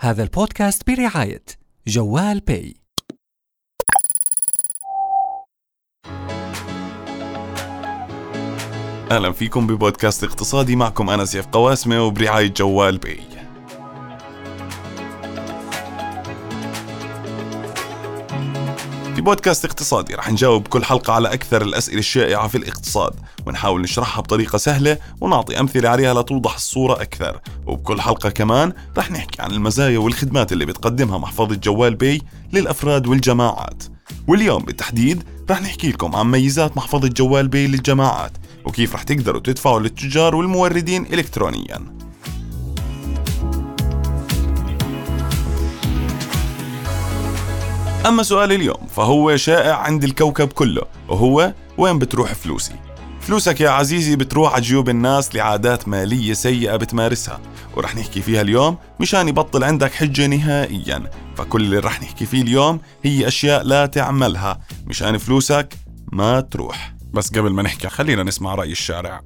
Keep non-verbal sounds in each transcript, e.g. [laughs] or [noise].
هذا البودكاست برعاية جوال باي أهلا فيكم ببودكاست اقتصادي معكم أنا سيف قواسمة وبرعاية جوال باي. في بودكاست اقتصادي رح نجاوب كل حلقة على أكثر الأسئلة الشائعة في الاقتصاد ونحاول نشرحها بطريقة سهلة ونعطي أمثلة عليها لتوضح الصورة أكثر. وبكل حلقة كمان رح نحكي عن المزايا والخدمات اللي بتقدمها محفظة جوال باي للأفراد والجماعات. واليوم بالتحديد رح نحكي لكم عن ميزات محفظة جوال باي للجماعات وكيف رح تقدروا تدفعوا للتجار والموردين إلكترونياً. أما سؤال اليوم فهو شائع عند الكوكب كله وهو وين بتروح فلوسي؟ فلوسك يا عزيزي بتروح على جيوب الناس لعادات مالية سيئة بتمارسها ورح نحكي فيها اليوم مشان يبطل عندك حجة نهائيا. فكل اللي رح نحكي فيه اليوم هي أشياء لا تعملها مشان فلوسك ما تروح. بس قبل ما نحكي خلينا نسمع رأي الشارع.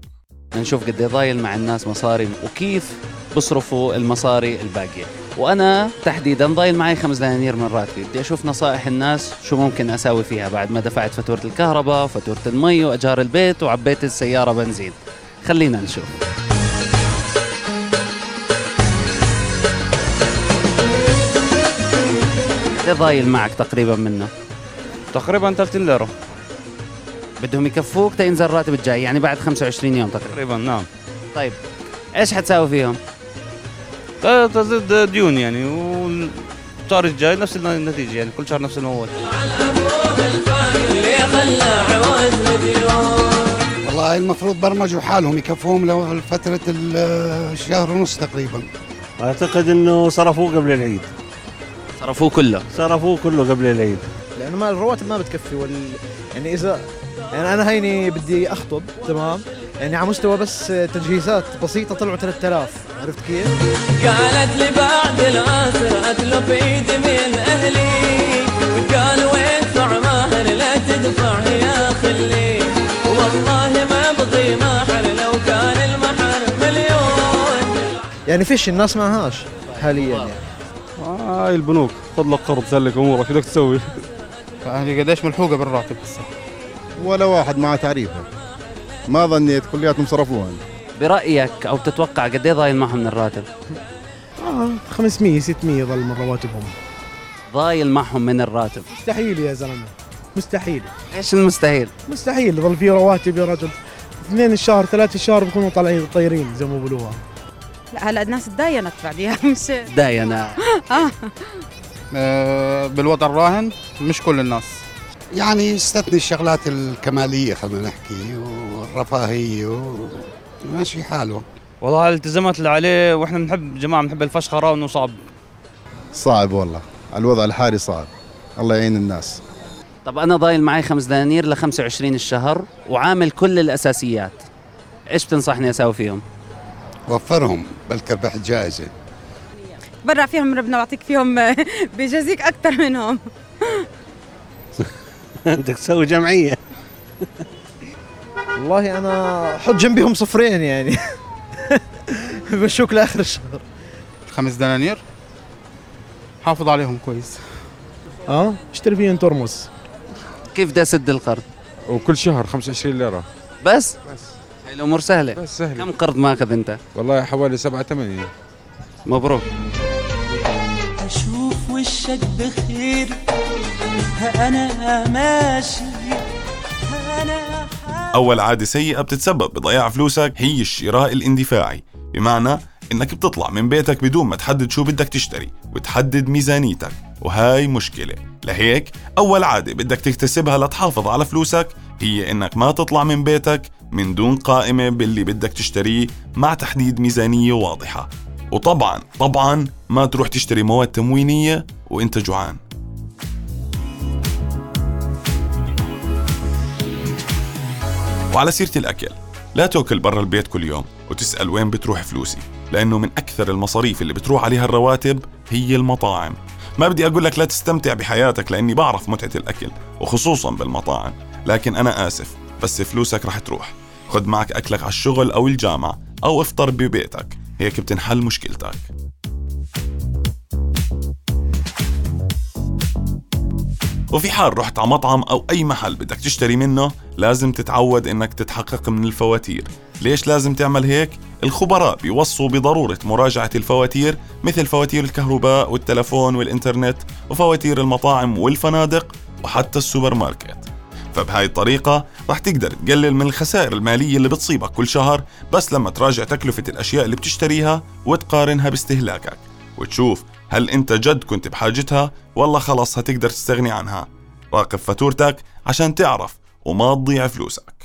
نشوف قد إيه ضايل مع الناس مصاري وكيف بصرفوا المصاري الباقية. وأنا تحديدا ضايل معي خمس دنانير من راتبي. بدي أشوف نصائح الناس شو ممكن أساوي فيها بعد ما دفعت فاتورة الكهرباء وفاتوره المي وأجار البيت وعبيت السيارة بنزين. خلينا نشوف. قد إيه ضايل معك تقريبا منه؟ تقريبا 30 ليرة بدهم يكفوك تينزل الراتب الجاي يعني بعد 25 يوم تقريبا. تقريبا نعم. طيب إيش حتساوي فيهم؟ تزيد ديون يعني والشهر الجاي نفس النتيجة يعني كل شهر نفس الموال. والله المفروض برمجوا حالهم يكفوهم لفترة الشهر ونص تقريبا. أعتقد إنه صرفوه قبل العيد. صرفوه كله. صرفوه كله قبل العيد. لأنه ما الرواتب ما بتكفي وال يعني اذا يعني أنا هيني بدي أخطب تمام؟ يعني على مستوى بس تجهيزات بسيطة طلعوا 3000 عرفت كيف؟ قالت لي بعد العصر اتلف ايدي من أهلي قالوا ادفع مهر لا تدفع يا خلي. والله ما أبغي مهر لو كان المهر مليون. يعني فيش الناس معهاش حاليا يعني. هاي البنوك خذ لك قرض سلك أمورك شو بدك تسوي؟ يعني قديش ملحوقة بالراتب هسه؟ ولا واحد مع تعريفها ما ظنيت كلياتهم صرفوها. برأيك أو بتتوقع قد إيه ضايل معهم من الراتب؟ آه 500 600 يضل من رواتبهم. ضايل معهم من الراتب. مستحيل يا زلمة. مستحيل. إيش المستحيل؟ مستحيل يضل في رواتب يا رجل. اثنين الشهر ثلاثة الشهر بكونوا طالعين طايرين زي ما بيقولوها. لا هلا الناس تداينت بعديها. [laughs] مش داينا آه. آه بالوضع الراهن مش كل الناس. يعني يستثني الشغلات الكمالية خلينا نحكي والرفاهية وماشي حاله والله الالتزامات اللي عليه وإحنا بنحب جماعة بنحب الفشخرة وانه صعب. صعب والله. الوضع الحالي صعب. الله يعين الناس. طب أنا ضايل معي خمس دنانير ل 25 الشهر وعامل كل الأساسيات. إيش بتنصحني أسوي فيهم؟ وفرهم بلكي ربح الجائزة برع فيهم ربنا بعطيك فيهم [laughs] بيجازيك أكثر منهم. [laughs] بدك تسوي جمعية. والله أنا حط جنبيهم صفرين يعني. [laughs] بمشوك لآخر الشهر. خمس دنانير. حافظ عليهم كويس. آه؟ اشتري فيهم ترمس. كيف بدي أسد القرض؟ وكل شهر 25 ليرة. بس؟ هاي الأمور سهلة. بس سهل كم قرض ماخذ أنت؟ والله حوالي 7 8 مبروك. أشوف وشك بخير. أنا ماشي أنا أول عادة سيئة بتتسبب بضياع فلوسك هي الشراء الاندفاعي. بمعنى إنك بتطلع من بيتك بدون ما تحدد شو بدك تشتري وتحدد ميزانيتك وهاي مشكلة. لهيك أول عادة بدك تكتسبها لتحافظ على فلوسك هي إنك ما تطلع من بيتك من دون قائمة باللي بدك تشتريه مع تحديد ميزانية واضحة. وطبعا طبعا ما تروح تشتري مواد تموينية وإنت جوعان. وعلى سيرة الأكل. لا تأكل برا البيت كل يوم وتسأل وين بتروح فلوسي لأنه من أكثر المصاريف اللي بتروح عليها الرواتب هي المطاعم. ما بدي أقول لك لا تستمتع بحياتك لأني بعرف متعة الأكل وخصوصا بالمطاعم. لكن أنا آسف بس فلوسك رح تروح. خد معك أكلك على الشغل أو الجامعة أو افطر ببيتك. هيك بتنحل مشكلتك. وفي حال رحت على مطعم أو أي محل بدك تشتري منه لازم تتعود إنك تتحقق من الفواتير. ليش لازم تعمل هيك؟ الخبراء بيوصوا بضرورة مراجعة الفواتير مثل فواتير الكهرباء والتلفون والإنترنت وفواتير المطاعم والفنادق وحتى السوبر ماركت. فبهاي الطريقة رح تقدر تقلل من الخسائر المالية اللي بتصيبك كل شهر بس لما تراجع تكلفة الأشياء اللي بتشتريها وتقارنها باستهلاكك. وتشوف هل أنت جد كنت بحاجتها؟ ولا خلص هتقدر تستغني عنها. راقب فاتورتك عشان تعرف وما تضيع فلوسك.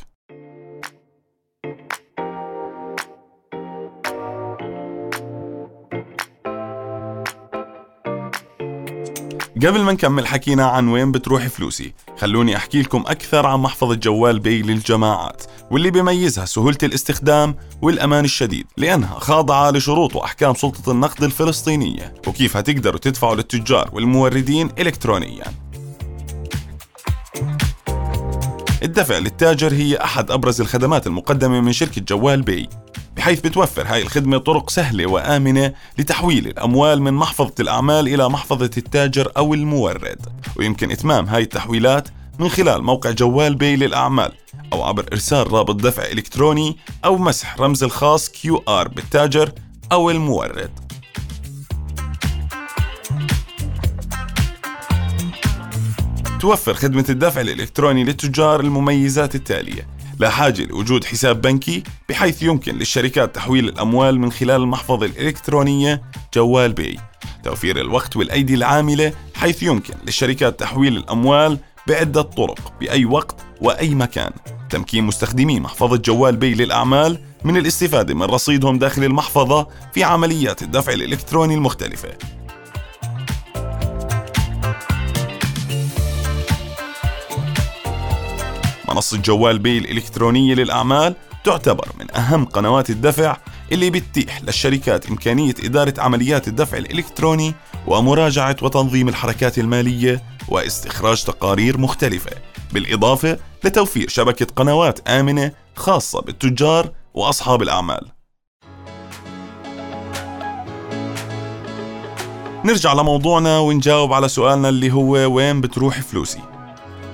قبل ما نكمل حكينا عن وين بتروح فلوسي خلوني أحكي لكم أكثر عن محفظة جوال بي للجماعات واللي بيميزها سهولة الاستخدام والأمان الشديد لأنها خاضعة لشروط وأحكام سلطة النقد الفلسطينية وكيف هتقدروا تدفعوا للتجار والموردين إلكترونياً. الدفع للتاجر هي أحد أبرز الخدمات المقدمة من شركة جوال بي. بحيث بتوفر هاي الخدمة طرق سهلة وآمنة لتحويل الأموال من محفظة الأعمال إلى محفظة التاجر أو المورد. ويمكن إتمام هاي التحويلات من خلال موقع جوال بي للأعمال أو عبر إرسال رابط دفع إلكتروني أو مسح رمز الخاص QR بالتاجر أو المورد. توفر خدمة الدفع الإلكتروني للتجار المميزات التالية لا حاجة لوجود حساب بنكي بحيث يمكن للشركات تحويل الأموال من خلال المحفظة الإلكترونية جوال بي. توفير الوقت والأيدي العاملة حيث يمكن للشركات تحويل الأموال بعدة طرق بأي وقت وأي مكان. تمكين مستخدمي محفظة جوال بي للأعمال من الاستفادة من رصيدهم داخل المحفظة في عمليات الدفع الإلكتروني المختلفة. منصة جوال بي الإلكترونية للأعمال تعتبر من أهم قنوات الدفع اللي بتتيح للشركات إمكانية إدارة عمليات الدفع الإلكتروني ومراجعة وتنظيم الحركات المالية واستخراج تقارير مختلفة بالإضافة لتوفير شبكة قنوات آمنة خاصة بالتجار وأصحاب الأعمال. نرجع لموضوعنا ونجاوب على سؤالنا اللي هو وين بتروح فلوسي؟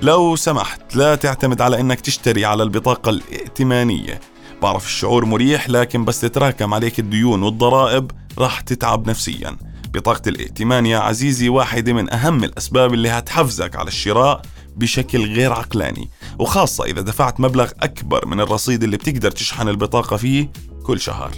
لو سمحت لا تعتمد على إنك تشتري على البطاقة الائتمانية. بعرف الشعور مريح لكن بس تتراكم عليك الديون والضرائب راح تتعب نفسيا. بطاقة الائتمان يا عزيزي واحدة من أهم الأسباب اللي هتحفزك على الشراء بشكل غير عقلاني. وخاصة إذا دفعت مبلغ أكبر من الرصيد اللي بتقدر تشحن البطاقة فيه كل شهر.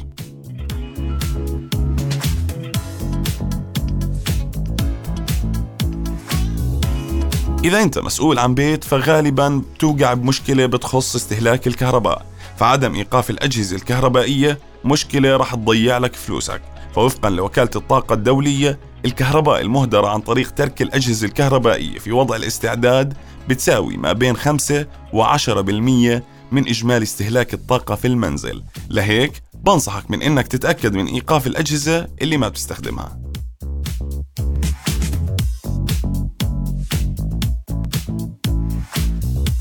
إذا أنت مسؤول عن بيت فغالبا بتوقع بمشكلة بتخص استهلاك الكهرباء. فعدم إيقاف الأجهزة الكهربائية مشكلة رح تضيع لك فلوسك. فوفقا لوكالة الطاقة الدولية الكهرباء المهدرة عن طريق ترك الأجهزة الكهربائية في وضع الاستعداد بتساوي ما بين 5 و10% من إجمالي استهلاك الطاقة في المنزل. لهيك بنصحك من إنك تتأكد من إيقاف الأجهزة اللي ما بتستخدمها.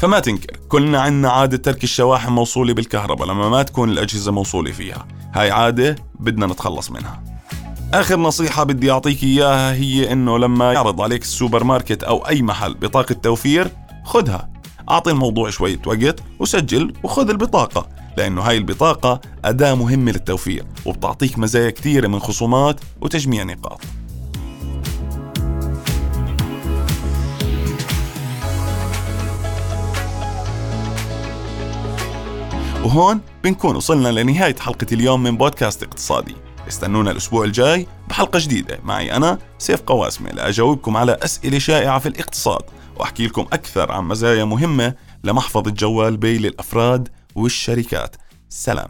فما تنكر كلنا عنا عادة ترك الشواحن موصولة بالكهرباء لما ما تكون الأجهزة موصولة فيها. هاي عادة بدنا نتخلص منها. آخر نصيحة بدي أعطيك إياها هي إنه لما يعرض عليك السوبر ماركت أو أي محل بطاقة توفير خدها أعطي الموضوع شوية وقت وسجل وخذ البطاقة لأنه هاي البطاقة أداة مهمة للتوفير وبتعطيك مزايا كثيرة من خصومات وتجميع نقاط. وهون بنكون وصلنا لنهاية حلقة اليوم من بودكاست اقتصادي. استنونا الأسبوع الجاي بحلقة جديدة. معي أنا سيف قواسمة لأجاوبكم على أسئلة شائعة في الاقتصاد وأحكي لكم أكثر عن مزايا مهمة لمحفظة جوال بي للأفراد والشركات. سلام.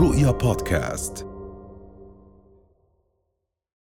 رؤيا بودكاست.